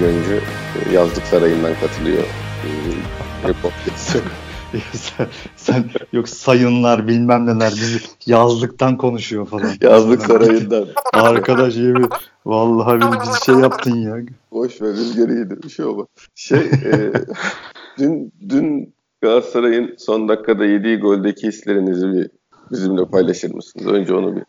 Göncü e, Yazlık Sarayı'ndan katılıyor. Podcast. sen, sen yok sayınlar bilmem neler bizi yazlıktan konuşuyor falan. Yazlık Sarayı'ndan. Arkadaş yemin vallahi bir, bir şey yaptın ya. Boş ver rüzgar iyidir bir şey olmaz. Şey e, dün, dün Galatasaray'ın son dakikada yediği goldeki hislerinizi bir bizimle paylaşır mısınız? Önce onu bir.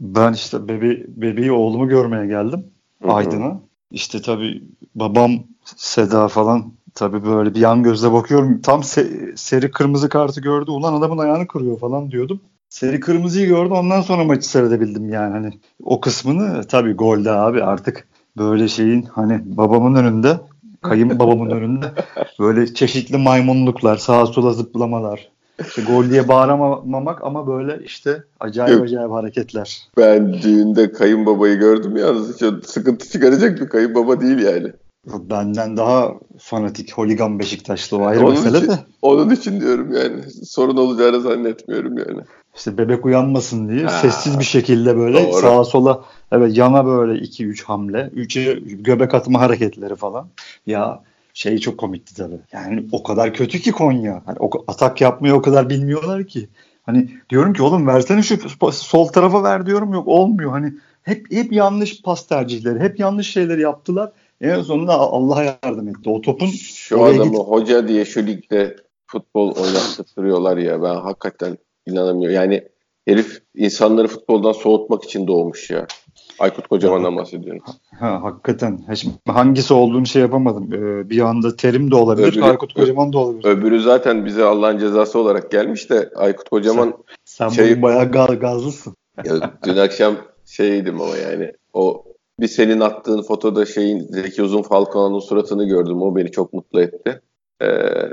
Ben işte bebe bebeği oğlumu görmeye geldim Aydın'a. İşte tabii babam Seda falan tabii böyle bir yan gözle bakıyorum. Tam se- seri kırmızı kartı gördü. Ulan adamın ayağını kırıyor falan diyordum. Seri kırmızıyı gördüm ondan sonra maçı seyredebildim yani. Hani o kısmını tabii golde abi artık böyle şeyin hani babamın önünde kayınbabamın önünde böyle çeşitli maymunluklar, sağa sola zıplamalar. İşte gol diye bağıramamak ama böyle işte acayip Yok. acayip hareketler. Ben düğünde kayınbabayı gördüm yalnız hiç sıkıntı çıkaracak bir kayınbaba değil yani. Benden daha fanatik holigan Beşiktaşlı o ayrı Onun mesele için- de. Onun için diyorum yani. Sorun olacağını zannetmiyorum yani. İşte bebek uyanmasın diye Ha, sessiz bir şekilde böyle doğru. sağa sola evet yana böyle 2-3 hamle. 3'e göbek atma hareketleri falan. Ya şey çok komikti tabii. Yani o kadar kötü ki Konya. Hani o, atak yapmayı o kadar bilmiyorlar ki. Hani diyorum ki oğlum versene şu sol tarafa ver diyorum yok olmuyor. Hani hep hep yanlış pas tercihleri, hep yanlış şeyleri yaptılar. En sonunda Allah yardım etti. O topun Şu adamı git- hoca diye şu ligde futbol oynattırıyorlar ya. Ben hakikaten inanamıyorum. Yani herif insanları futboldan soğutmak için doğmuş ya. Aykut Kocaman'dan bahsediyorum. Ha, hakikaten. Ha, şimdi hangisi olduğunu şey yapamadım. Ee, bir anda Terim de olabilir, Öbürü- Aykut Kocaman da olabilir. Öbürü zaten bize Allah'ın cezası olarak gelmiş de Aykut Kocaman Sen şey- bugün bayağı gaz, gazlısın. ya, dün akşam şeydim ama yani o bir senin attığın fotoda şeyin Zeki Uzun Falcao'nun suratını gördüm. O beni çok mutlu etti. Ee,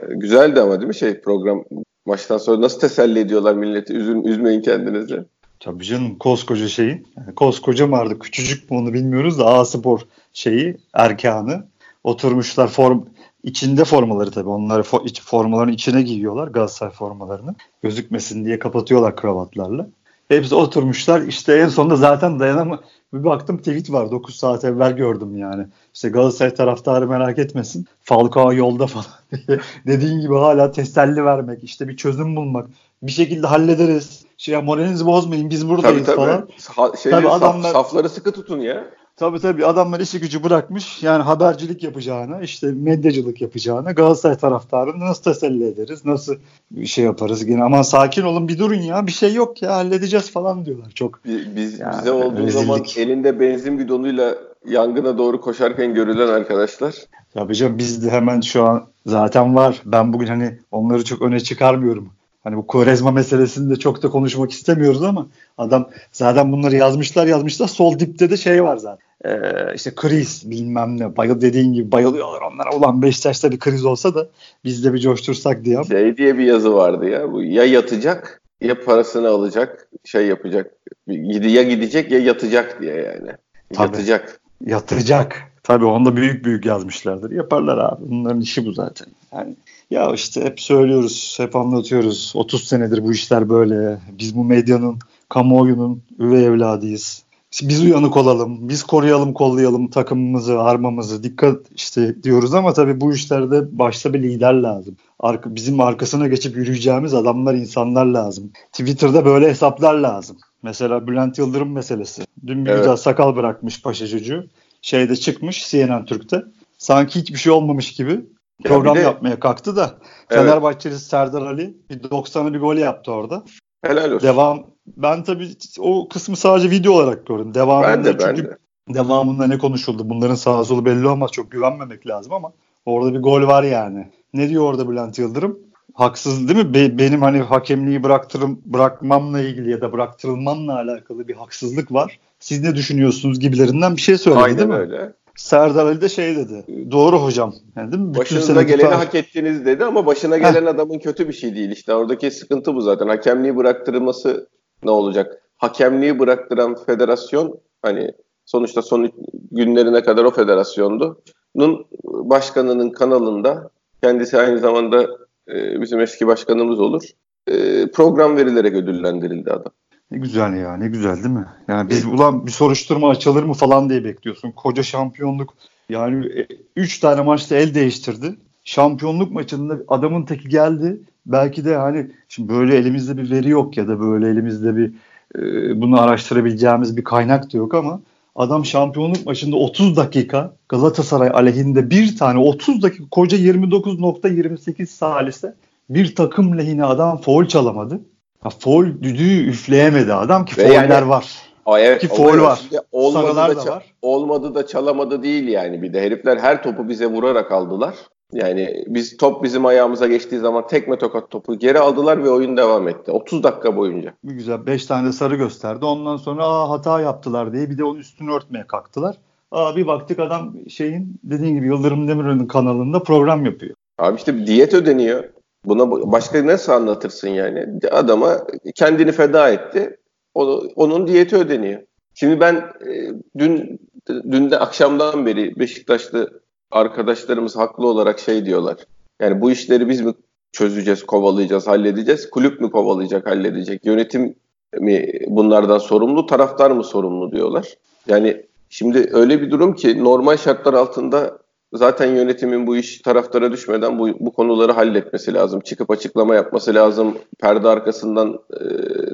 güzeldi ama değil mi şey program maçtan sonra nasıl teselli ediyorlar milleti üzün, üzmeyin kendinizi. Tabii canım koskoca şeyin. Yani koskoca mı vardı küçücük mü onu bilmiyoruz da A Spor şeyi erkanı. Oturmuşlar form içinde formaları tabii. Onları fo, iç, formaların içine giyiyorlar Galatasaray formalarını. Gözükmesin diye kapatıyorlar kravatlarla. Hepsi oturmuşlar. İşte en sonunda zaten dayanama bir baktım tweet var 9 saat evvel gördüm yani. İşte Galatasaray taraftarı merak etmesin. Falcao yolda falan diye. Dediğin gibi hala teselli vermek, işte bir çözüm bulmak. Bir şekilde hallederiz. Şey ya moralinizi bozmayın biz buradayız Tabii tabii. falan. Ha, şeyleri, Tabii saf- adamlar- safları sıkı tutun ya. Tabii tabii adamlar işi gücü bırakmış. Yani habercilik yapacağına, işte medyacılık yapacağına Galatasaray taraftarını nasıl teselli ederiz? Nasıl bir şey yaparız? Yine aman sakin olun bir durun ya. Bir şey yok ya halledeceğiz falan diyorlar. Çok Bi- Biz, Yani bize olduğu rezillik. zaman elinde benzin bidonuyla yangına doğru koşarken görülen arkadaşlar. Tabii canım biz de hemen şu an zaten var. Ben bugün hani onları çok öne çıkarmıyorum. Hani bu Quaresma meselesini de çok da konuşmak istemiyoruz ama adam zaten bunları yazmışlar yazmışlar. Sol dipte de şey var zaten. Ee, işte kriz bilmem ne. Bayıl dediğin gibi bayılıyorlar onlara. Ulan Beşiktaş'ta bir kriz olsa da biz de bir coştursak diye. Şey diye bir yazı vardı ya. Bu ya yatacak ya parasını alacak şey yapacak. Ya gidecek ya yatacak diye yani. Tabii. Yatacak. Yatıracak. Tabii onu da büyük büyük yazmışlardır. Yaparlar abi. Bunların işi bu zaten. Yani ya işte hep söylüyoruz, hep anlatıyoruz. 30 senedir bu işler böyle. Biz bu medyanın, kamuoyunun üvey evladıyız. Biz uyanık olalım, biz koruyalım, kollayalım takımımızı, armamızı. Dikkat işte diyoruz ama tabii bu işlerde başta bir lider lazım. Arka, bizim arkasına geçip yürüyeceğimiz adamlar, insanlar lazım. Twitter'da böyle hesaplar lazım. Mesela Bülent Yıldırım meselesi. Dün bir Evet. güzel sakal bırakmış paşa çocuğu. Şeyde çıkmış CNN Türk'te. Sanki hiçbir şey olmamış gibi program bir de- yapmaya kalktı da Evet. Fenerbahçeli Serdar Ali bir 90'ı bir gol yaptı orada. Helal olsun. Devam ben tabii o kısmı sadece video olarak gördüm. Devamında ben de ben çünkü de. devamında ne konuşuldu? Bunların sağa solu belli olmaz. Çok güvenmemek lazım ama orada bir gol var yani. Ne diyor orada Bülent Yıldırım? Haksız değil mi? Be- benim hani hakemliği bıraktırım bırakmamla ilgili ya da bıraktırılmamla alakalı bir haksızlık var. Siz ne düşünüyorsunuz gibilerinden bir şey söyledi değil Aynen mi? öyle. Serdar Ali de şey dedi. Doğru hocam. Yani değil mi? Bütün Başınıza geleni hak ettiniz dedi ama başına gelen adamın kötü bir şey değil. İşte oradaki sıkıntı bu zaten. Hakemliği bıraktırılması ne olacak? Hakemliği bıraktıran federasyon hani sonuçta son günlerine kadar o federasyondu. Nun başkanının kanalında kendisi aynı zamanda e, bizim eski başkanımız olur. E, program verilerek ödüllendirildi adam. Ne güzel ya ne güzel değil mi? Yani biz ulan bir soruşturma açılır mı falan diye bekliyorsun. Koca şampiyonluk yani 3 e, tane maçta el değiştirdi. Şampiyonluk maçında adamın teki geldi. Belki de hani şimdi böyle elimizde bir veri yok ya da böyle elimizde bir e, bunu araştırabileceğimiz bir kaynak da yok ama adam şampiyonluk maçında 30 dakika Galatasaray aleyhinde bir tane 30 dakika koca 29.28 salise bir takım lehine adam foul çalamadı. Ya foul düdüğü üfleyemedi adam ki fauller yani, var. O evet, ki foul var. Olmadı da, da var. olmadı da çalamadı değil yani bir de herifler her topu bize vurarak aldılar. Yani biz top bizim ayağımıza geçtiği zaman tekme tokat topu geri aldılar ve oyun devam etti. 30 dakika boyunca. Güzel 5 tane sarı gösterdi. Ondan sonra Aa, hata yaptılar diye bir de onun üstünü örtmeye kalktılar. Aa, bir baktık adam şeyin dediğin gibi Yıldırım Demirören'in kanalında program yapıyor. Abi işte diyet ödeniyor. Buna başka nasıl anlatırsın yani? Adama kendini feda etti. Onu, onun diyeti ödeniyor. Şimdi ben e, dün dün de akşamdan beri Beşiktaşlı arkadaşlarımız haklı olarak şey diyorlar. Yani bu işleri biz mi çözeceğiz, kovalayacağız, halledeceğiz? Kulüp mü kovalayacak, halledecek? Yönetim mi bunlardan sorumlu, taraftar mı sorumlu diyorlar. Yani şimdi öyle bir durum ki normal şartlar altında zaten yönetimin bu iş taraftara düşmeden bu, bu konuları halletmesi lazım. Çıkıp açıklama yapması lazım. Perde arkasından e,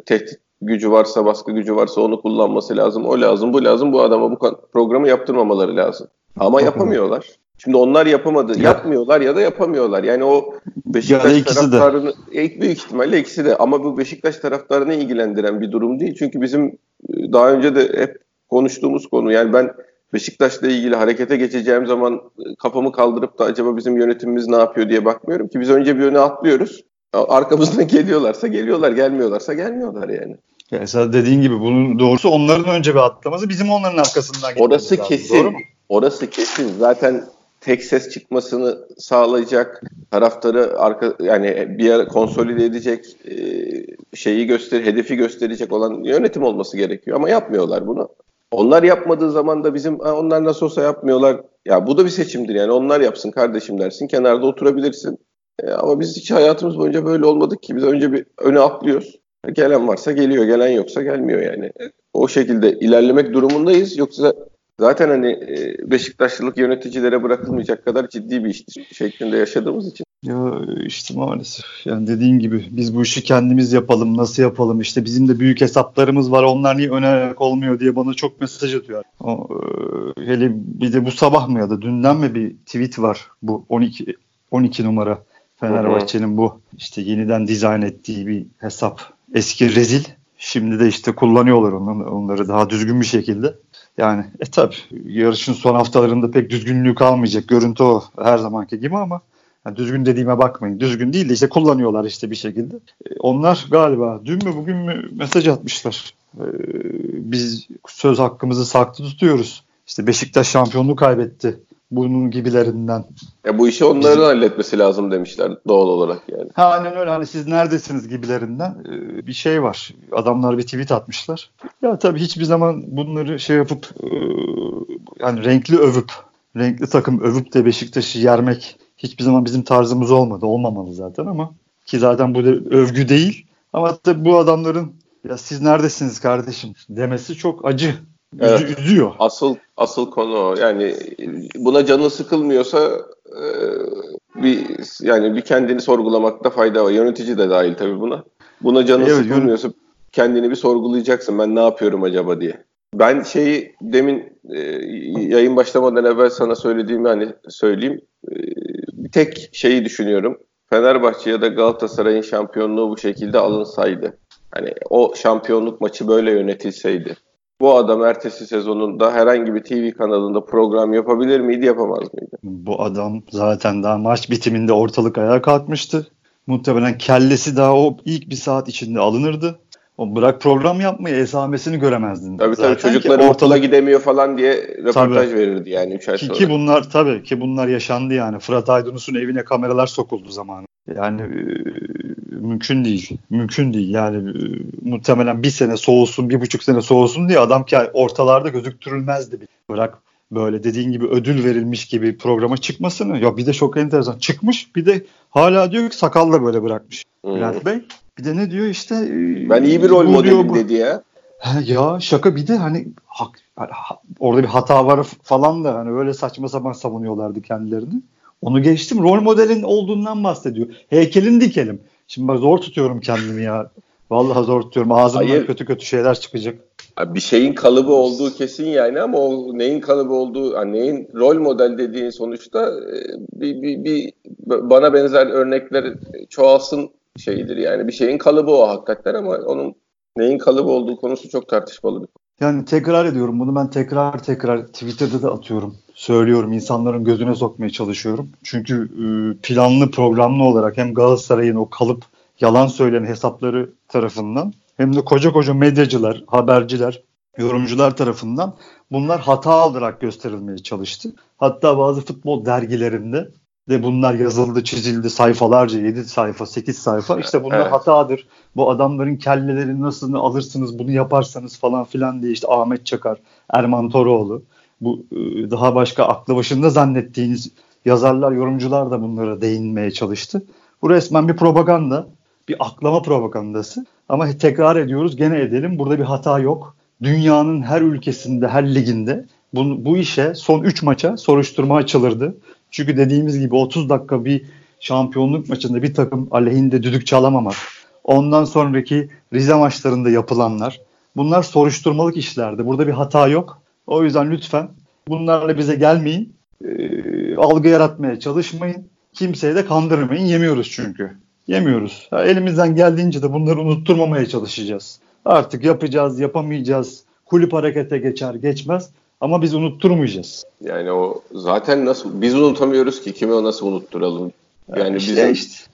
tehdit gücü varsa, baskı gücü varsa onu kullanması lazım. O lazım, bu lazım. Bu adama bu programı yaptırmamaları lazım. Ama yapamıyorlar. Şimdi onlar yapamadı. Ya. Yapmıyorlar ya da yapamıyorlar. Yani o Beşiktaş ya taraftarını de. büyük ihtimalle ikisi de ama bu Beşiktaş taraftarını ilgilendiren bir durum değil. Çünkü bizim e, daha önce de hep konuştuğumuz konu. Yani ben Beşiktaş'la ilgili harekete geçeceğim zaman e, kafamı kaldırıp da acaba bizim yönetimimiz ne yapıyor diye bakmıyorum ki biz önce bir öne atlıyoruz. Arkamızdan geliyorlarsa geliyorlar, gelmiyorlarsa gelmiyorlar yani. Ya esas dediğin gibi bunun doğrusu onların önce bir atlaması bizim onların arkasından gitmemiz Orası lazım. kesin. Doğru mu? Orası kesin. Zaten tek ses çıkmasını sağlayacak, taraftarı arka yani bir yer konsolide edecek, e, şeyi göster, hedefi gösterecek olan yönetim olması gerekiyor ama yapmıyorlar bunu. Onlar yapmadığı zaman da bizim onlar nasıl olsa yapmıyorlar. Ya bu da bir seçimdir yani onlar yapsın kardeşim dersin kenarda oturabilirsin. E, ama biz hiç hayatımız boyunca böyle olmadık ki. Biz önce bir öne atlıyoruz. Gelen varsa geliyor, gelen yoksa gelmiyor yani. O şekilde ilerlemek durumundayız. Yoksa zaten hani e, Beşiktaşlılık yöneticilere bırakılmayacak kadar ciddi bir iş şeklinde yaşadığımız için. Ya işte maalesef. Yani dediğin gibi biz bu işi kendimiz yapalım, nasıl yapalım? İşte bizim de büyük hesaplarımız var. Onlar niye önererek olmuyor diye bana çok mesaj atıyor. O, e, hele bir de bu sabah mı ya da dünden mi bir tweet var bu 12 12 numara Fenerbahçe'nin bu işte yeniden dizayn ettiği bir hesap. Eski rezil. Şimdi de işte kullanıyorlar onu, onları daha düzgün bir şekilde. Yani e tabi yarışın son haftalarında pek düzgünlüğü kalmayacak. Görüntü o her zamanki gibi ama yani düzgün dediğime bakmayın. Düzgün değil de işte kullanıyorlar işte bir şekilde. E, onlar galiba dün mü bugün mü mesaj atmışlar. E, biz söz hakkımızı saklı tutuyoruz. İşte Beşiktaş şampiyonluğu kaybetti bunun gibilerinden. Ya bu işi onların Bizim... halletmesi lazım demişler doğal olarak yani. Ha aynen öyle hani siz neredesiniz gibilerinden ee, bir şey var. Adamlar bir tweet atmışlar. Ya tabii hiçbir zaman bunları şey yapıp e, yani renkli övüp renkli takım övüp de Beşiktaş'ı yermek hiçbir zaman bizim tarzımız olmadı. Olmamalı zaten ama ki zaten bu da övgü değil. Ama tabii bu adamların ya siz neredesiniz kardeşim demesi çok acı Evet. Üzüyor. Asıl asıl konu o. Yani buna canı sıkılmıyorsa e, bir yani bir kendini sorgulamakta fayda var. Yönetici de dahil tabii buna. Buna canı evet, sıkılmıyorsa kendini bir sorgulayacaksın. Ben ne yapıyorum acaba diye. Ben şeyi demin e, yayın başlamadan evvel sana söylediğimi hani söyleyeyim. E, bir tek şeyi düşünüyorum. Fenerbahçe ya da Galatasaray'ın şampiyonluğu bu şekilde alınsaydı. Hani o şampiyonluk maçı böyle yönetilseydi bu adam ertesi sezonunda herhangi bir TV kanalında program yapabilir miydi, yapamaz mıydı? Bu adam zaten daha maç bitiminde ortalık ayağa kalkmıştı. Muhtemelen kellesi daha o ilk bir saat içinde alınırdı. O bırak program yapmayı esamesini göremezdin. Tabii tabii çocukları ortalık... ortala gidemiyor falan diye röportaj tabii. verirdi yani 3 ay ki, sonra. Ki bunlar tabii ki bunlar yaşandı yani. Fırat Aydınus'un evine kameralar sokuldu zamanı. Yani e, mümkün değil. Mümkün değil. Yani e, muhtemelen bir sene soğusun, bir buçuk sene soğusun diye adam ki ortalarda gözüktürülmezdi. Bırak böyle dediğin gibi ödül verilmiş gibi programa çıkmasını. Ya bir de çok enteresan. Çıkmış bir de hala diyor ki sakalla böyle bırakmış. Hmm. Bülent Bey. Bir de ne diyor işte e, ben iyi bir rol modelim dedi ya. Ya şaka bir de hani hak, orada bir hata var falan da hani öyle saçma sapan savunuyorlardı kendilerini. Onu geçtim. Rol modelin olduğundan bahsediyor. Heykelin dikelim. Şimdi bak zor tutuyorum kendimi ya. Vallahi zor tutuyorum. Ağzımdan Hayır. kötü kötü şeyler çıkacak. Bir şeyin kalıbı olduğu kesin yani ama o neyin kalıbı olduğu, yani neyin rol model dediğin sonuçta e, bir, bir, bir bana benzer örnekler çoğalsın şeyidir yani. Bir şeyin kalıbı o hakikaten ama onun neyin kalıbı olduğu konusu çok tartışmalı bir Yani tekrar ediyorum bunu ben tekrar tekrar Twitter'da da atıyorum. Söylüyorum insanların gözüne sokmaya çalışıyorum. Çünkü e, planlı programlı olarak hem Galatasaray'ın o kalıp yalan söyleyen hesapları tarafından hem de koca koca medyacılar, haberciler, yorumcular tarafından bunlar hata olarak gösterilmeye çalıştı. Hatta bazı futbol dergilerinde de bunlar yazıldı, çizildi sayfalarca 7 sayfa, 8 sayfa. İşte bunlar evet. hatadır. Bu adamların kelleleri nasıl alırsınız, bunu yaparsanız falan filan diye işte Ahmet Çakar, Erman Toroğlu, bu e, daha başka aklı başında zannettiğiniz yazarlar, yorumcular da bunlara değinmeye çalıştı. Bu resmen bir propaganda, bir aklama propagandası. Ama tekrar ediyoruz, gene edelim. Burada bir hata yok. Dünyanın her ülkesinde, her liginde bu, bu işe son 3 maça soruşturma açılırdı. Çünkü dediğimiz gibi 30 dakika bir şampiyonluk maçında bir takım aleyhinde düdük çalamamak, ondan sonraki Rize maçlarında yapılanlar bunlar soruşturmalık işlerdi. Burada bir hata yok. O yüzden lütfen bunlarla bize gelmeyin. E, algı yaratmaya çalışmayın. Kimseyi de kandırmayın. Yemiyoruz çünkü. Yemiyoruz. Ya elimizden geldiğince de bunları unutturmamaya çalışacağız. Artık yapacağız, yapamayacağız. Kulüp harekete geçer, geçmez. Ama biz unutturmayacağız. Yani o zaten nasıl biz unutamıyoruz ki kimi o nasıl unutturalım? Yani işte, bizim işte.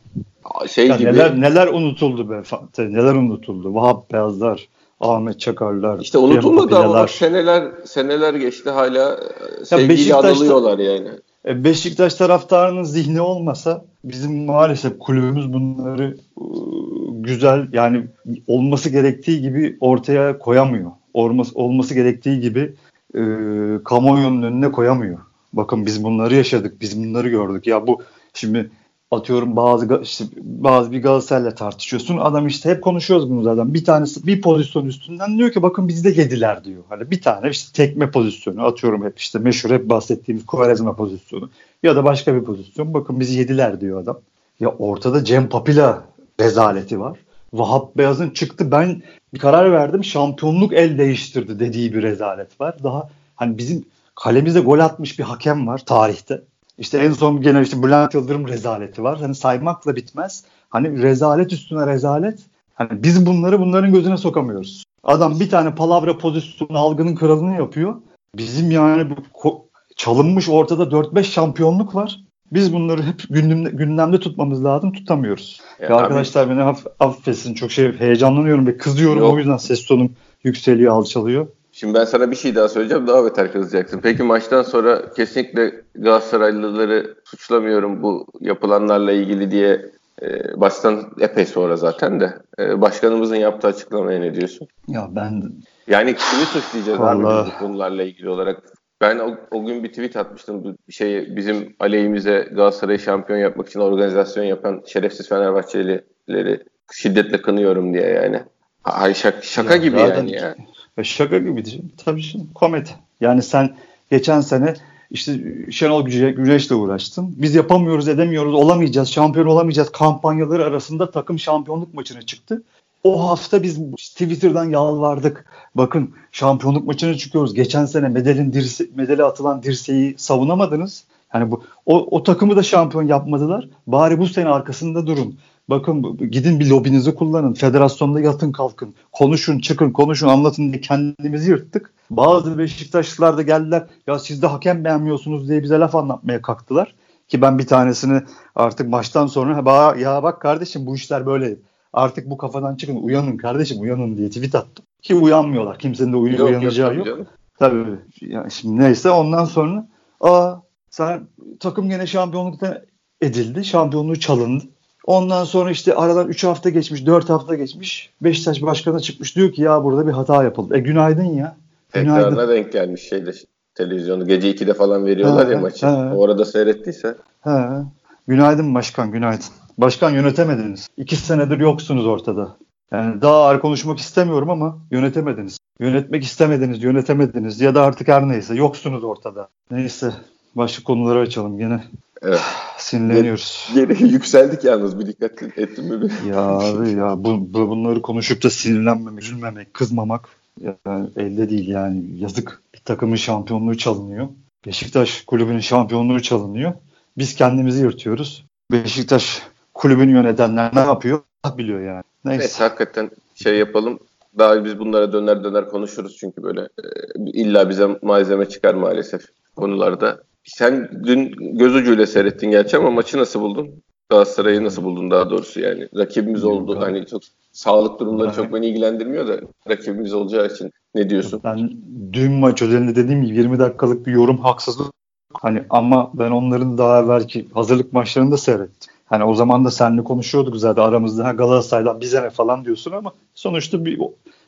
şey ya gibi neler neler unutuldu be neler unutuldu. Vahap Beyazlar, Ahmet Çakarlar. İşte unutulmadı ama seneler seneler geçti hala sevgiyle anılıyorlar yani. E, Beşiktaş taraftarının zihni olmasa bizim maalesef kulübümüz bunları güzel yani olması gerektiği gibi ortaya koyamıyor. Olması, olması gerektiği gibi e, kamuoyunun önüne koyamıyor. Bakın biz bunları yaşadık, biz bunları gördük. Ya bu şimdi atıyorum bazı işte bazı bir Galatasaray'la tartışıyorsun. Adam işte hep konuşuyoruz bunu zaten. Bir tanesi bir pozisyon üstünden diyor ki bakın bizde yediler diyor. Hani bir tane işte tekme pozisyonu atıyorum hep işte meşhur hep bahsettiğimiz Quaresma pozisyonu ya da başka bir pozisyon. Bakın bizi yediler diyor adam. Ya ortada Cem Papila rezaleti var. Vahap Beyaz'ın çıktı ben bir karar verdim şampiyonluk el değiştirdi dediği bir rezalet var. Daha hani bizim kalemize gol atmış bir hakem var tarihte. İşte en son gene işte Bülent Yıldırım rezaleti var. Hani saymakla bitmez. Hani rezalet üstüne rezalet. Hani biz bunları bunların gözüne sokamıyoruz. Adam bir tane palavra pozisyonu algının kralını yapıyor. Bizim yani bu çalınmış ortada 4-5 şampiyonluk var. Biz bunları hep gündemde, gündemde tutmamız lazım. Tutamıyoruz. Ya, arkadaşlar beni aff, affetsin. Çok şey heyecanlanıyorum ve kızıyorum. Yok. O yüzden ses tonum yükseliyor, alçalıyor. Şimdi ben sana bir şey daha söyleyeceğim. Daha beter kızacaksın. Peki maçtan sonra kesinlikle Galatasaraylıları suçlamıyorum bu yapılanlarla ilgili diye e, baştan epey sonra zaten de e, başkanımızın yaptığı açıklamaya ne diyorsun? Ya ben yani kimi suçlayacağız Vallahi... abi bunlarla ilgili olarak? Ben o, o gün bir tweet atmıştım. Şey bizim aleyhimize Galatasaray'ı şampiyon yapmak için organizasyon yapan şerefsiz Fenerbahçelileri şiddetle kınıyorum diye yani. Ay şaka, şaka ya gibi yani ya. Şaka gibi diyeceğim. Tabii şimdi komedi. Yani sen geçen sene işte Şenol Güneş'le uğraştın. Biz yapamıyoruz, edemiyoruz, olamayacağız, şampiyon olamayacağız kampanyaları arasında takım şampiyonluk maçına çıktı. O hafta biz Twitter'dan yalvardık. Bakın şampiyonluk maçına çıkıyoruz. Geçen sene medelin dirse, medeli atılan dirseği savunamadınız. Yani bu o, o takımı da şampiyon yapmadılar. Bari bu sene arkasında durun. Bakın gidin bir lobinizi kullanın. Federasyonda yatın kalkın. Konuşun çıkın konuşun anlatın diye kendimizi yırttık. Bazı Beşiktaşlılar da geldiler. Ya siz de hakem beğenmiyorsunuz diye bize laf anlatmaya kalktılar. Ki ben bir tanesini artık maçtan sonra ya bak kardeşim bu işler böyle. Artık bu kafadan çıkın uyanın kardeşim uyanın diye tweet attım. Ki uyanmıyorlar. Kimsenin de uy- yok, uyanacağı yok. yok. Tabii. Yani şimdi neyse ondan sonra aa sen takım gene şampiyonlukta edildi. Şampiyonluğu çalındı. Ondan sonra işte aradan 3 hafta geçmiş, 4 hafta geçmiş. Beşiktaş başkanı çıkmış diyor ki ya burada bir hata yapıldı. E günaydın ya. Günaydın. Tekrarına denk gelmiş şeyde televizyonu. Gece 2'de falan veriyorlar ha, ya maçı. Ha. O arada seyrettiyse. Ha. Günaydın başkan günaydın. Başkan yönetemediniz. İki senedir yoksunuz ortada. Yani daha ağır konuşmak istemiyorum ama yönetemediniz. Yönetmek istemediniz, yönetemediniz ya da artık her neyse yoksunuz ortada. Neyse başka konuları açalım gene. Evet. Sinirleniyoruz. Geri yükseldik yalnız bir dikkat ettin mi? Ya abi ya bu, bu, bunları konuşup da sinirlenmemek, üzülmemek, kızmamak yani elde değil yani yazık. Bir takımın şampiyonluğu çalınıyor. Beşiktaş kulübünün şampiyonluğu çalınıyor. Biz kendimizi yırtıyoruz. Beşiktaş kulübünü yönetenler ne yapıyor? Biliyor yani. Neyse. Neyse hakikaten şey yapalım. Daha biz bunlara döner döner konuşuruz çünkü böyle e, illa bize malzeme çıkar maalesef konularda. Sen dün göz ucuyla seyrettin gerçi ama maçı nasıl buldun? Galatasaray'ı nasıl buldun daha doğrusu yani? Rakibimiz oldu. Hani çok sağlık durumları Evet. çok beni ilgilendirmiyor da rakibimiz olacağı için ne diyorsun? Ben dün maç özelinde dediğim gibi 20 dakikalık bir yorum haksızlık. Hani ama ben onların daha evvelki hazırlık maçlarını da seyrettim. Hani o zaman da seninle konuşuyorduk zaten aramızda ha Galatasaray'dan bize ne falan diyorsun ama sonuçta bir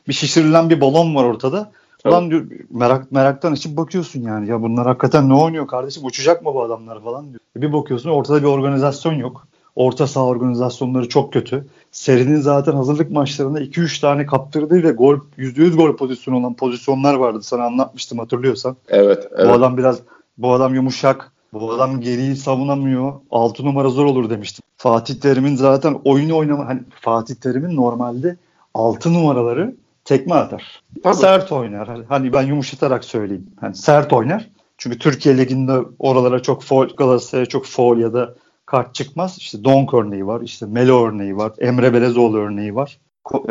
bir şişirilen bir balon var ortada. Ulan diyor, merak meraktan açıp bakıyorsun yani ya bunlar hakikaten ne oynuyor kardeşim uçacak mı bu adamlar falan diyor. Bir bakıyorsun ortada bir organizasyon yok. Orta saha organizasyonları çok kötü. Serinin zaten hazırlık maçlarında 2-3 tane kaptırdığı ve gol %100 gol pozisyonu olan pozisyonlar vardı. Sana anlatmıştım hatırlıyorsan. Evet, evet. Bu adam biraz bu adam yumuşak. Bu adam geriyi savunamıyor. 6 numara zor olur demiştim. Fatih Terim'in zaten oyunu oynama hani Fatih Terim'in normalde 6 numaraları tekme atar. Tabii. Sert oynar. Hani ben yumuşatarak söyleyeyim. Hani sert oynar. Çünkü Türkiye Ligi'nde oralara çok foul, Galatasaray'a çok foul ya da kart çıkmaz. İşte Donk örneği var. işte Melo örneği var. Emre Belezoğlu örneği var.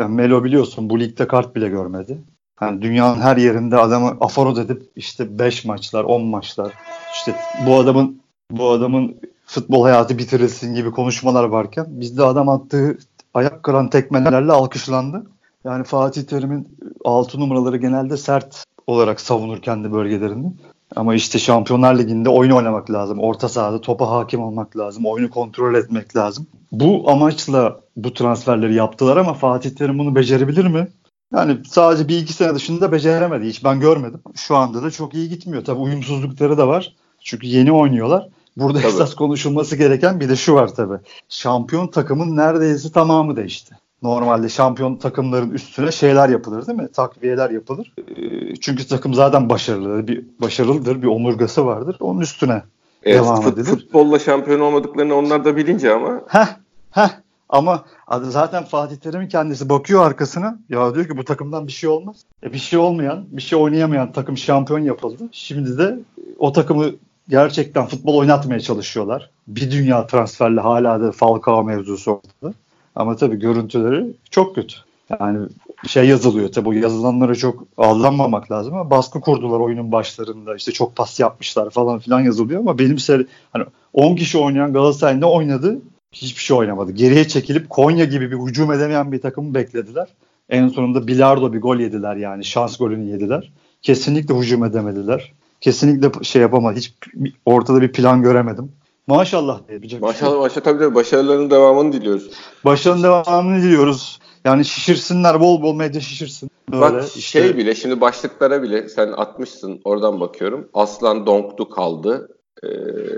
Melo biliyorsun bu ligde kart bile görmedi. Hani dünyanın her yerinde adamı aforoz edip işte 5 maçlar, 10 maçlar. işte bu adamın bu adamın futbol hayatı bitirilsin gibi konuşmalar varken bizde adam attığı ayak kıran tekmelerle alkışlandı. Yani Fatih Terim'in 6 numaraları genelde sert olarak savunur kendi bölgelerinde. Ama işte Şampiyonlar Ligi'nde oyun oynamak lazım. Orta sahada topa hakim olmak lazım. Oyunu kontrol etmek lazım. Bu amaçla bu transferleri yaptılar ama Fatih Terim bunu becerebilir mi? Yani sadece bir iki sene dışında beceremedi. Hiç ben görmedim. Şu anda da çok iyi gitmiyor. Tabii uyumsuzlukları da var. Çünkü yeni oynuyorlar. Burada Tabii. esas konuşulması gereken bir de şu var tabii. Şampiyon takımın neredeyse tamamı değişti. Normalde şampiyon takımların üstüne şeyler yapılır değil mi? Takviyeler yapılır. Ee, Çünkü takım zaten başarılı, bir başarılıdır, bir omurgası vardır. Onun üstüne Evet, devam fut- edilir. futbolla şampiyon olmadıklarını onlar da bilince ama Heh, heh. Ama zaten Fatih Terim'in kendisi bakıyor arkasına. Ya diyor ki bu takımdan bir şey olmaz. E bir şey olmayan, bir şey oynayamayan takım şampiyon yapıldı. Şimdi de o takımı gerçekten futbol oynatmaya çalışıyorlar. Bir dünya transferle hala da Falcao mevzusu ortada. Ama tabii görüntüleri çok kötü. Yani şey yazılıyor tabii bu yazılanlara çok aldanmamak lazım ama baskı kurdular oyunun başlarında. İşte çok pas yapmışlar falan filan yazılıyor ama benim seri hani 10 kişi oynayan Galatasaray ne oynadı? Hiçbir şey oynamadı. Geriye çekilip Konya gibi bir hücum edemeyen bir takımı beklediler. En sonunda Bilardo bir gol yediler yani şans golünü yediler. Kesinlikle hücum edemediler. Kesinlikle şey yapamadı. Hiç ortada bir plan göremedim. Maşallah diyebilecek. maşallah maşallah tabii tabii başarılarının devamını diliyoruz. Başarının devamını diliyoruz. Yani şişirsinler bol bol medya şişirsin. Böyle Bak işte şey bile şimdi başlıklara bile sen atmışsın oradan bakıyorum. Aslan Donktu kaldı. Ee,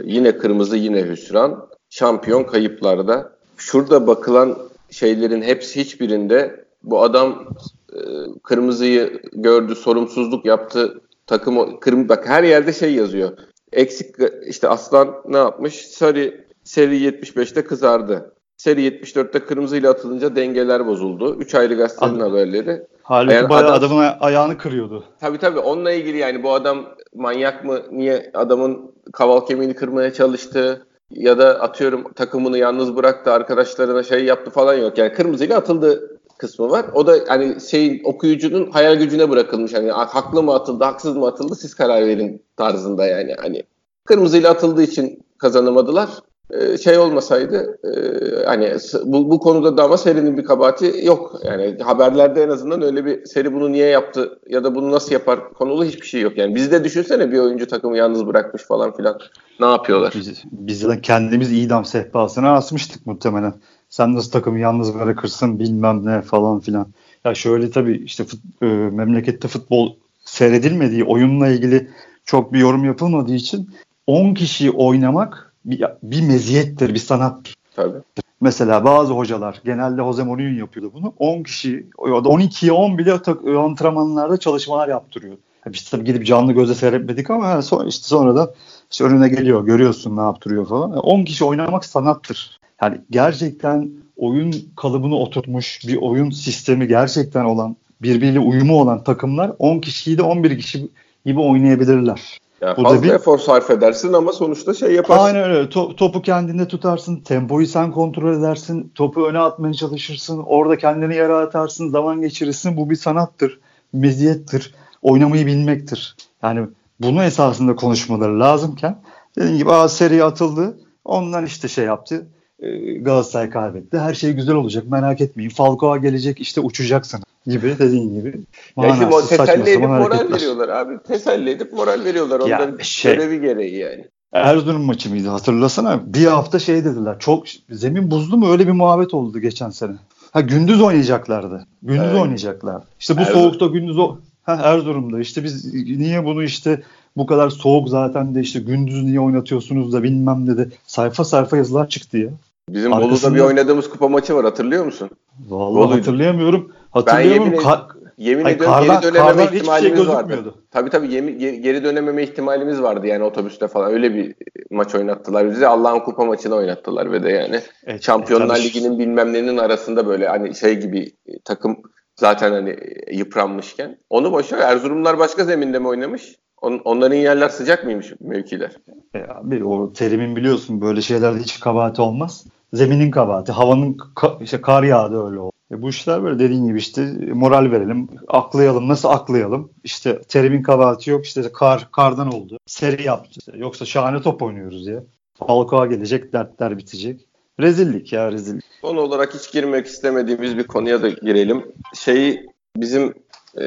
yine kırmızı yine hüsran. Şampiyon kayıplarda. Şurada bakılan şeylerin hepsi hiçbirinde bu adam e, kırmızıyı gördü, sorumsuzluk yaptı. Takım kırm bak her yerde şey yazıyor. Eksik işte Aslan ne yapmış? Sarı seri 75'te kızardı. Seri 74'te kırmızıyla atılınca dengeler bozuldu. Üç ayrı gazetenin Adam- haberleri. halbuki Eğer bayağı adam- adamın aya- ayağını kırıyordu. Tabii tabii onunla ilgili yani bu adam manyak mı? Niye adamın kaval kemiğini kırmaya çalıştı? Ya da atıyorum takımını yalnız bıraktı, arkadaşlarına şey yaptı falan yok. Yani kırmızıyla atıldı kısmı var. O da hani şey okuyucunun hayal gücüne bırakılmış. Hani haklı mı atıldı, haksız mı atıldı siz karar verin tarzında yani. Hani kırmızıyla atıldığı için kazanamadılar. Ee, şey olmasaydı e, hani bu, bu konuda da ama serinin bir kabahati yok. Yani haberlerde en azından öyle bir seri bunu niye yaptı ya da bunu nasıl yapar konulu hiçbir şey yok. Yani bizde düşünsene bir oyuncu takımı yalnız bırakmış falan filan. Ne yapıyorlar? Biz, biz de kendimiz idam sehpasına asmıştık muhtemelen. Sen nasıl takımı yalnız bırakırsın bilmem ne falan filan. Ya şöyle tabii işte fut, e, memlekette futbol seyredilmediği, oyunla ilgili çok bir yorum yapılmadığı için 10 kişiyi oynamak bir, bir meziyettir, bir sanat. Tabii. Mesela bazı hocalar genelde Jose Mourinho yapıyordu bunu. 10 kişi ya da 12'ye 10 bile antrenmanlarda çalışmalar yaptırıyor. Biz tabii gidip canlı gözle seyretmedik ama sonra işte sonradan işte önüne geliyor görüyorsun ne yaptırıyor falan. 10 kişi oynamak sanattır. Yani gerçekten oyun kalıbını oturtmuş bir oyun sistemi gerçekten olan birbiriyle uyumu olan takımlar 10 kişiyi de 11 kişi gibi oynayabilirler. Yani Bu fazla bir... efor sarf edersin ama sonuçta şey yaparsın. Aynen öyle. To- topu kendinde tutarsın. Tempoyu sen kontrol edersin. Topu öne atmaya çalışırsın. Orada kendini yere atarsın. Zaman geçirirsin. Bu bir sanattır. Meziyettir. Oynamayı bilmektir. Yani bunu esasında konuşmaları lazımken dediğim gibi Aa, seri atıldı. Ondan işte şey yaptı. Ee, Galatasaray kaybetti. Her şey güzel olacak merak etmeyin. Falcao gelecek işte uçacaksın gibi dediğin gibi. Ya şimdi teselli edip moral hareketler. veriyorlar abi. Teselli edip moral veriyorlar. Onların ya şey, görevi gereği yani. Erzurum maçı mıydı hatırlasana. Bir hafta şey dediler. Çok zemin buzlu mu öyle bir muhabbet oldu geçen sene. Ha gündüz oynayacaklardı. Gündüz evet. oynayacaklar. İşte bu Erzurum. soğukta gündüz o ha, Erzurum'da işte biz niye bunu işte bu kadar soğuk zaten de işte gündüz niye oynatıyorsunuz da bilmem dedi. Sayfa sayfa yazılar çıktı ya. Bizim Arkasında... Bolu'da bir oynadığımız kupa maçı var hatırlıyor musun? Vallahi Bolu'ydu. hatırlayamıyorum. Hatırlıyorum. Ben yemin, Ka- yemin Hayır, ediyorum kardan, geri dönememe şey ihtimalimiz şey vardı. Tabii tabii yemi, geri dönememe ihtimalimiz vardı yani otobüste falan. Öyle bir maç oynattılar bize. Allah'ın kupa maçını oynattılar ve de yani. Evet, Şampiyonlar e, Ligi'nin bilmem nenin arasında böyle hani şey gibi takım zaten hani yıpranmışken. Onu boşver. Erzurumlar başka zeminde mi oynamış? On, onların yerler sıcak mıymış mevkiler? E abi o terimin biliyorsun böyle şeylerde hiç kabahati olmaz. Zeminin kabahati, havanın ka- işte kar yağdı öyle oldu. E bu işler böyle dediğin gibi işte moral verelim, aklayalım. Nasıl aklayalım? İşte terimin kabahati yok. işte kar kardan oldu. Seri yaptı. Yoksa şahane top oynuyoruz ya. Falcao gelecek, dertler bitecek. Rezillik ya rezillik. Son olarak hiç girmek istemediğimiz bir konuya da girelim. Şeyi bizim e,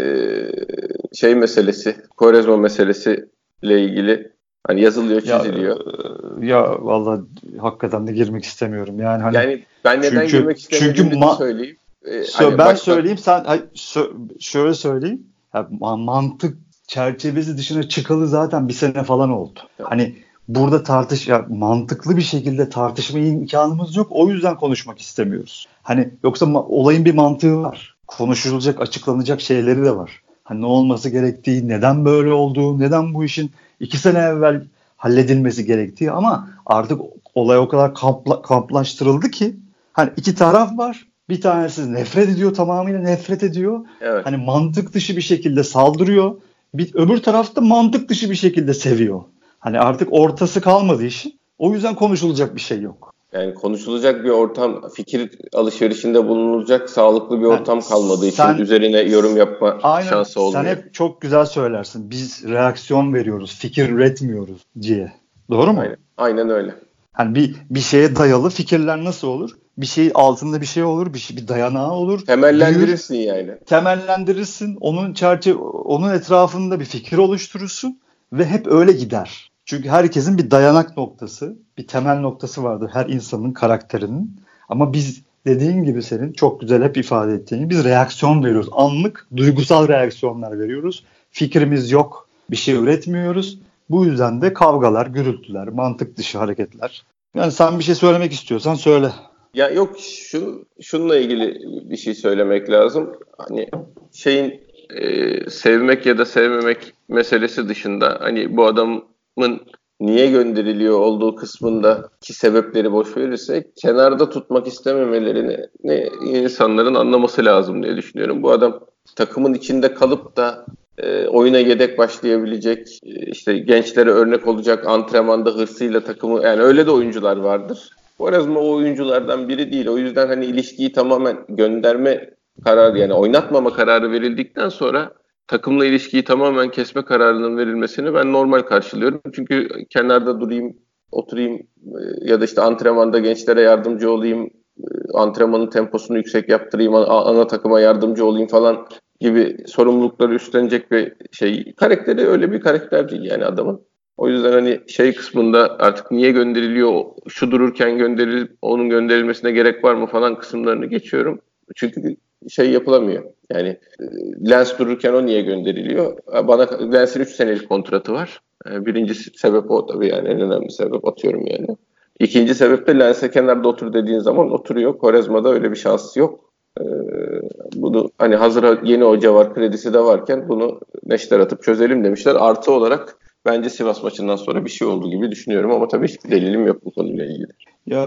şey meselesi, Korezma meselesi ile ilgili hani yazılıyor, çiziliyor. Ya, ya vallahi hakikaten de girmek istemiyorum. Yani hani Yani ben neden çünkü, girmek istemediğimi çünkü ma- söyleyeyim. Ee, hani ben başka... söyleyeyim sen hayır, şöyle söyleyeyim. Yani mantık çerçevesi dışına çıkalı zaten bir sene falan oldu. Hani burada tartış ya mantıklı bir şekilde tartışma imkanımız yok. O yüzden konuşmak istemiyoruz. Hani yoksa ma- olayın bir mantığı var. Konuşulacak, açıklanacak şeyleri de var. Hani ne olması gerektiği, neden böyle olduğu, neden bu işin iki sene evvel halledilmesi gerektiği ama artık olay o kadar kampla, kamplaştırıldı ki hani iki taraf var. Bir tanesi nefret ediyor, tamamıyla nefret ediyor. Evet. Hani mantık dışı bir şekilde saldırıyor. Bir öbür tarafta mantık dışı bir şekilde seviyor. Hani artık ortası kalmadı işin. O yüzden konuşulacak bir şey yok. Yani konuşulacak bir ortam, fikir alışverişinde bulunulacak sağlıklı bir ortam yani kalmadığı sen, için üzerine yorum yapma aynen, şansı olmuyor. Sen hep çok güzel söylersin. Biz reaksiyon veriyoruz, fikir üretmiyoruz diye. Doğru mu? Aynen, aynen öyle. Hani bir bir şeye dayalı fikirler nasıl olur? Bir şey altında bir şey olur, bir şey bir dayanağı olur. Temellendirirsin büyür, yani. Temellendirirsin. Onun çerçeve onun etrafında bir fikir oluşturursun ve hep öyle gider. Çünkü herkesin bir dayanak noktası, bir temel noktası vardır her insanın karakterinin. Ama biz dediğin gibi senin çok güzel hep ifade ettiğin biz reaksiyon veriyoruz. Anlık duygusal reaksiyonlar veriyoruz. Fikrimiz yok, bir şey üretmiyoruz. Bu yüzden de kavgalar, gürültüler, mantık dışı hareketler. Yani sen bir şey söylemek istiyorsan söyle. Ya yok şu şununla ilgili bir şey söylemek lazım. Hani şeyin e, sevmek ya da sevmemek meselesi dışında hani bu adam niye gönderiliyor olduğu kısmında ki sebepleri boş verirsek kenarda tutmak istememelerini ne insanların anlaması lazım diye düşünüyorum. Bu adam takımın içinde kalıp da e, oyuna yedek başlayabilecek, e, işte gençlere örnek olacak antrenmanda hırsıyla takımı yani öyle de oyuncular vardır. Quaresma o oyunculardan biri değil. O yüzden hani ilişkiyi tamamen gönderme kararı yani oynatmama kararı verildikten sonra takımla ilişkiyi tamamen kesme kararının verilmesini ben normal karşılıyorum. Çünkü kenarda durayım, oturayım e, ya da işte antrenmanda gençlere yardımcı olayım, e, antrenmanın temposunu yüksek yaptırayım, ana takıma yardımcı olayım falan gibi sorumlulukları üstlenecek bir şey. Karakteri öyle bir karakter değil yani adamın. O yüzden hani şey kısmında artık niye gönderiliyor, şu dururken gönderilip onun gönderilmesine gerek var mı falan kısımlarını geçiyorum. Çünkü şey yapılamıyor. Yani e, Lens dururken o niye gönderiliyor? Bana Lens'in 3 senelik kontratı var. E, birinci sebep o tabii yani en önemli sebep atıyorum yani. İkinci sebep de Lens'e kenarda otur dediğin zaman oturuyor. Korezma'da öyle bir şansı yok. Bunu hani hazır yeni hoca var, kredisi de varken bunu neşter atıp çözelim demişler. Artı olarak bence Sivas maçından sonra bir şey oldu gibi düşünüyorum ama tabii hiçbir delilim yok bu konuyla ilgili. Ya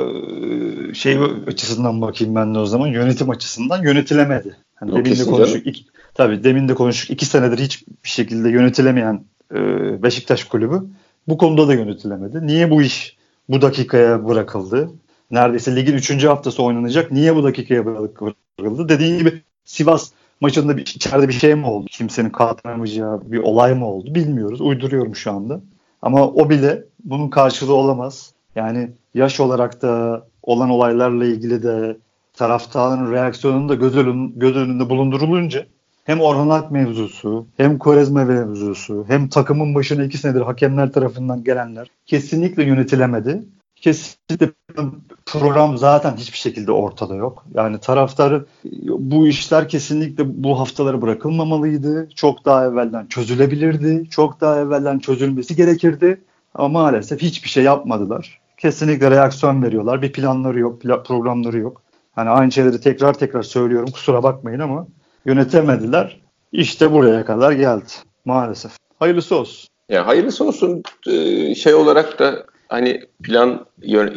e, şey açısından bakayım ben de o zaman yönetim açısından yönetilemedi. Hani demin de konuştuk. Iki, tabii demin de konuştuk. iki senedir hiçbir şekilde yönetilemeyen e, Beşiktaş kulübü bu konuda da yönetilemedi. Niye bu iş bu dakikaya bırakıldı? Neredeyse ligin 3. haftası oynanacak. Niye bu dakikaya bırakıldı? Dediğin gibi Sivas maçında bir, içeride bir şey mi oldu? Kimsenin katlanamayacağı bir olay mı oldu? Bilmiyoruz. Uyduruyorum şu anda. Ama o bile bunun karşılığı olamaz. Yani yaş olarak da olan olaylarla ilgili de taraftarın reaksiyonunu da göz, önün, göz önünde bulundurulunca hem Orhan Ak mevzusu, hem Korezma mevzusu, hem takımın başına iki senedir hakemler tarafından gelenler kesinlikle yönetilemedi. Kesinlikle program zaten hiçbir şekilde ortada yok. Yani taraftarı bu işler kesinlikle bu haftalara bırakılmamalıydı. Çok daha evvelden çözülebilirdi. Çok daha evvelden çözülmesi gerekirdi. Ama maalesef hiçbir şey yapmadılar. Kesinlikle reaksiyon veriyorlar. Bir planları yok, programları yok. Hani aynı şeyleri tekrar tekrar söylüyorum. Kusura bakmayın ama yönetemediler. İşte buraya kadar geldi maalesef. Hayırlısı olsun. Ya hayırlısı olsun ee, şey olarak da hani plan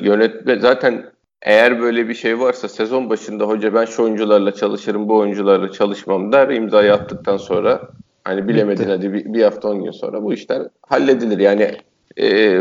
yönetme zaten eğer böyle bir şey varsa sezon başında hoca ben şu oyuncularla çalışırım bu oyuncularla çalışmam der imzayı attıktan sonra hani bilemedin Bitti. hadi bir, bir hafta on gün sonra bu işler halledilir. Yani e,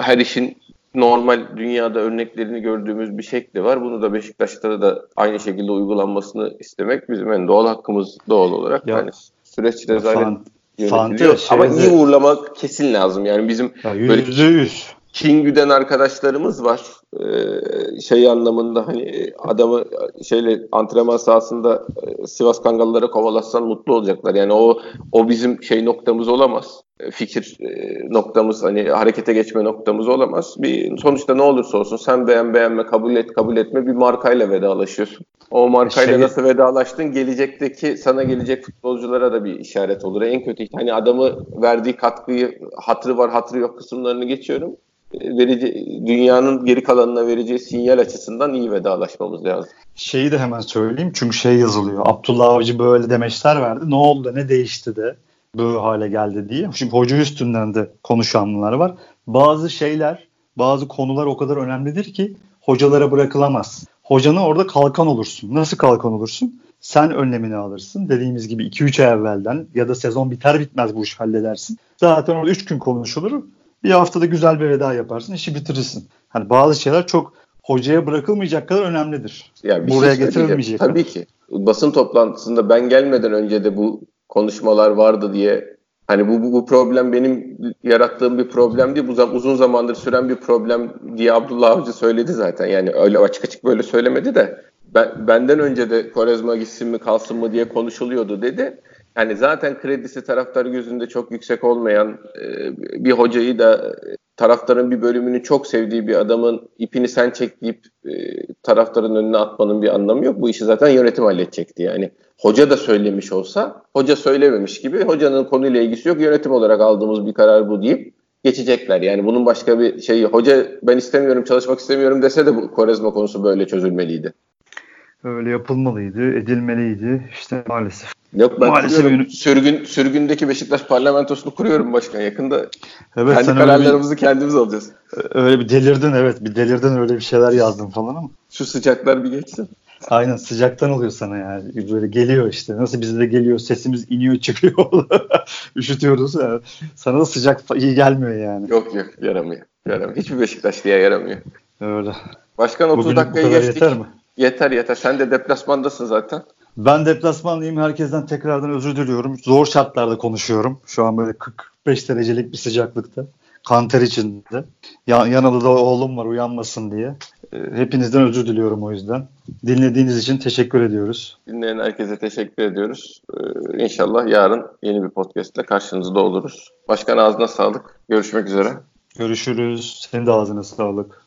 her işin normal dünyada örneklerini gördüğümüz bir şekli var. Bunu da Beşiktaş'ta da aynı şekilde uygulanmasını istemek bizim en doğal hakkımız doğal olarak. Ya, yani süreç rezalet yönetiliyor. Ama iyi uğurlamak kesin lazım. Yani bizim ya, yüzde yüz. King güden arkadaşlarımız var. Ee, şey anlamında hani adamı şeyle antrenman sahasında e, Sivas Kangalılara kovalatsan mutlu olacaklar. Yani o o bizim şey noktamız olamaz. E, fikir e, noktamız hani harekete geçme noktamız olamaz. Bir sonuçta ne olursa olsun sen beğen beğenme kabul et kabul etme bir markayla vedalaşıyorsun. O markayla şey... nasıl vedalaştın gelecekteki sana gelecek futbolculara da bir işaret olur. En kötü hani adamı verdiği katkıyı hatırı var hatırı yok kısımlarını geçiyorum verici, dünyanın geri kalanına vereceği sinyal açısından iyi vedalaşmamız lazım. Şeyi de hemen söyleyeyim çünkü şey yazılıyor. Abdullah Avcı böyle demeçler verdi. Ne oldu ne değişti de böyle hale geldi diye. Şimdi hoca üstünden de konuşanlar var. Bazı şeyler, bazı konular o kadar önemlidir ki hocalara bırakılamaz. Hocana orada kalkan olursun. Nasıl kalkan olursun? Sen önlemini alırsın. Dediğimiz gibi 2-3 ay evvelden ya da sezon biter bitmez bu iş halledersin. Zaten orada 3 gün konuşulur. Bir haftada güzel bir veda yaparsın, işi bitirirsin. Hani bazı şeyler çok hocaya bırakılmayacak kadar önemlidir. Yani bir Buraya şey getirilmeyecek. Tabii ki. Basın toplantısında ben gelmeden önce de bu konuşmalar vardı diye hani bu, bu, bu problem benim yarattığım bir problem değil. Bu uzun zamandır süren bir problem diye Abdullah Avcı söyledi zaten. Yani öyle açık açık böyle söylemedi de ben, benden önce de Korezma gitsin mi kalsın mı diye konuşuluyordu dedi yani zaten kredisi taraftar gözünde çok yüksek olmayan e, bir hocayı da taraftarın bir bölümünü çok sevdiği bir adamın ipini sen çek deyip e, taraftarın önüne atmanın bir anlamı yok. Bu işi zaten yönetim halledecekti yani. Hoca da söylemiş olsa, hoca söylememiş gibi hocanın konuyla ilgisi yok. Yönetim olarak aldığımız bir karar bu deyip geçecekler. Yani bunun başka bir şeyi hoca ben istemiyorum çalışmak istemiyorum dese de bu Korezma konusu böyle çözülmeliydi. Öyle yapılmalıydı, edilmeliydi. İşte maalesef. Yok ben Maalesef sürgün, sürgündeki Beşiktaş parlamentosunu kuruyorum başkan. Yakında evet, kendi kararlarımızı bir, kendimiz alacağız. Öyle bir delirdin evet. Bir delirdin öyle bir şeyler yazdım falan ama. Şu sıcaklar bir geçsin. Aynen sıcaktan oluyor sana yani. Böyle geliyor işte. Nasıl bize de geliyor. Sesimiz iniyor çıkıyor. Üşütüyoruz. Yani. Sana da sıcak iyi gelmiyor yani. Yok yok yaramıyor. yaramıyor. Hiçbir Beşiktaşlı'ya yaramıyor. Öyle. Başkan 30 Bugün dakikayı geçtik. Yeter mi? Yeter yeter. Sen de deplasmandasın zaten. Ben deplasmanlıyım. Herkesten tekrardan özür diliyorum. Zor şartlarda konuşuyorum. Şu an böyle 45 derecelik bir sıcaklıkta. Kanter içinde. Yan, yanında da oğlum var uyanmasın diye. Ee, hepinizden özür diliyorum o yüzden. Dinlediğiniz için teşekkür ediyoruz. Dinleyen herkese teşekkür ediyoruz. Ee, inşallah yarın yeni bir podcast ile karşınızda oluruz. Başkan ağzına sağlık. Görüşmek üzere. Görüşürüz. Senin de ağzına sağlık.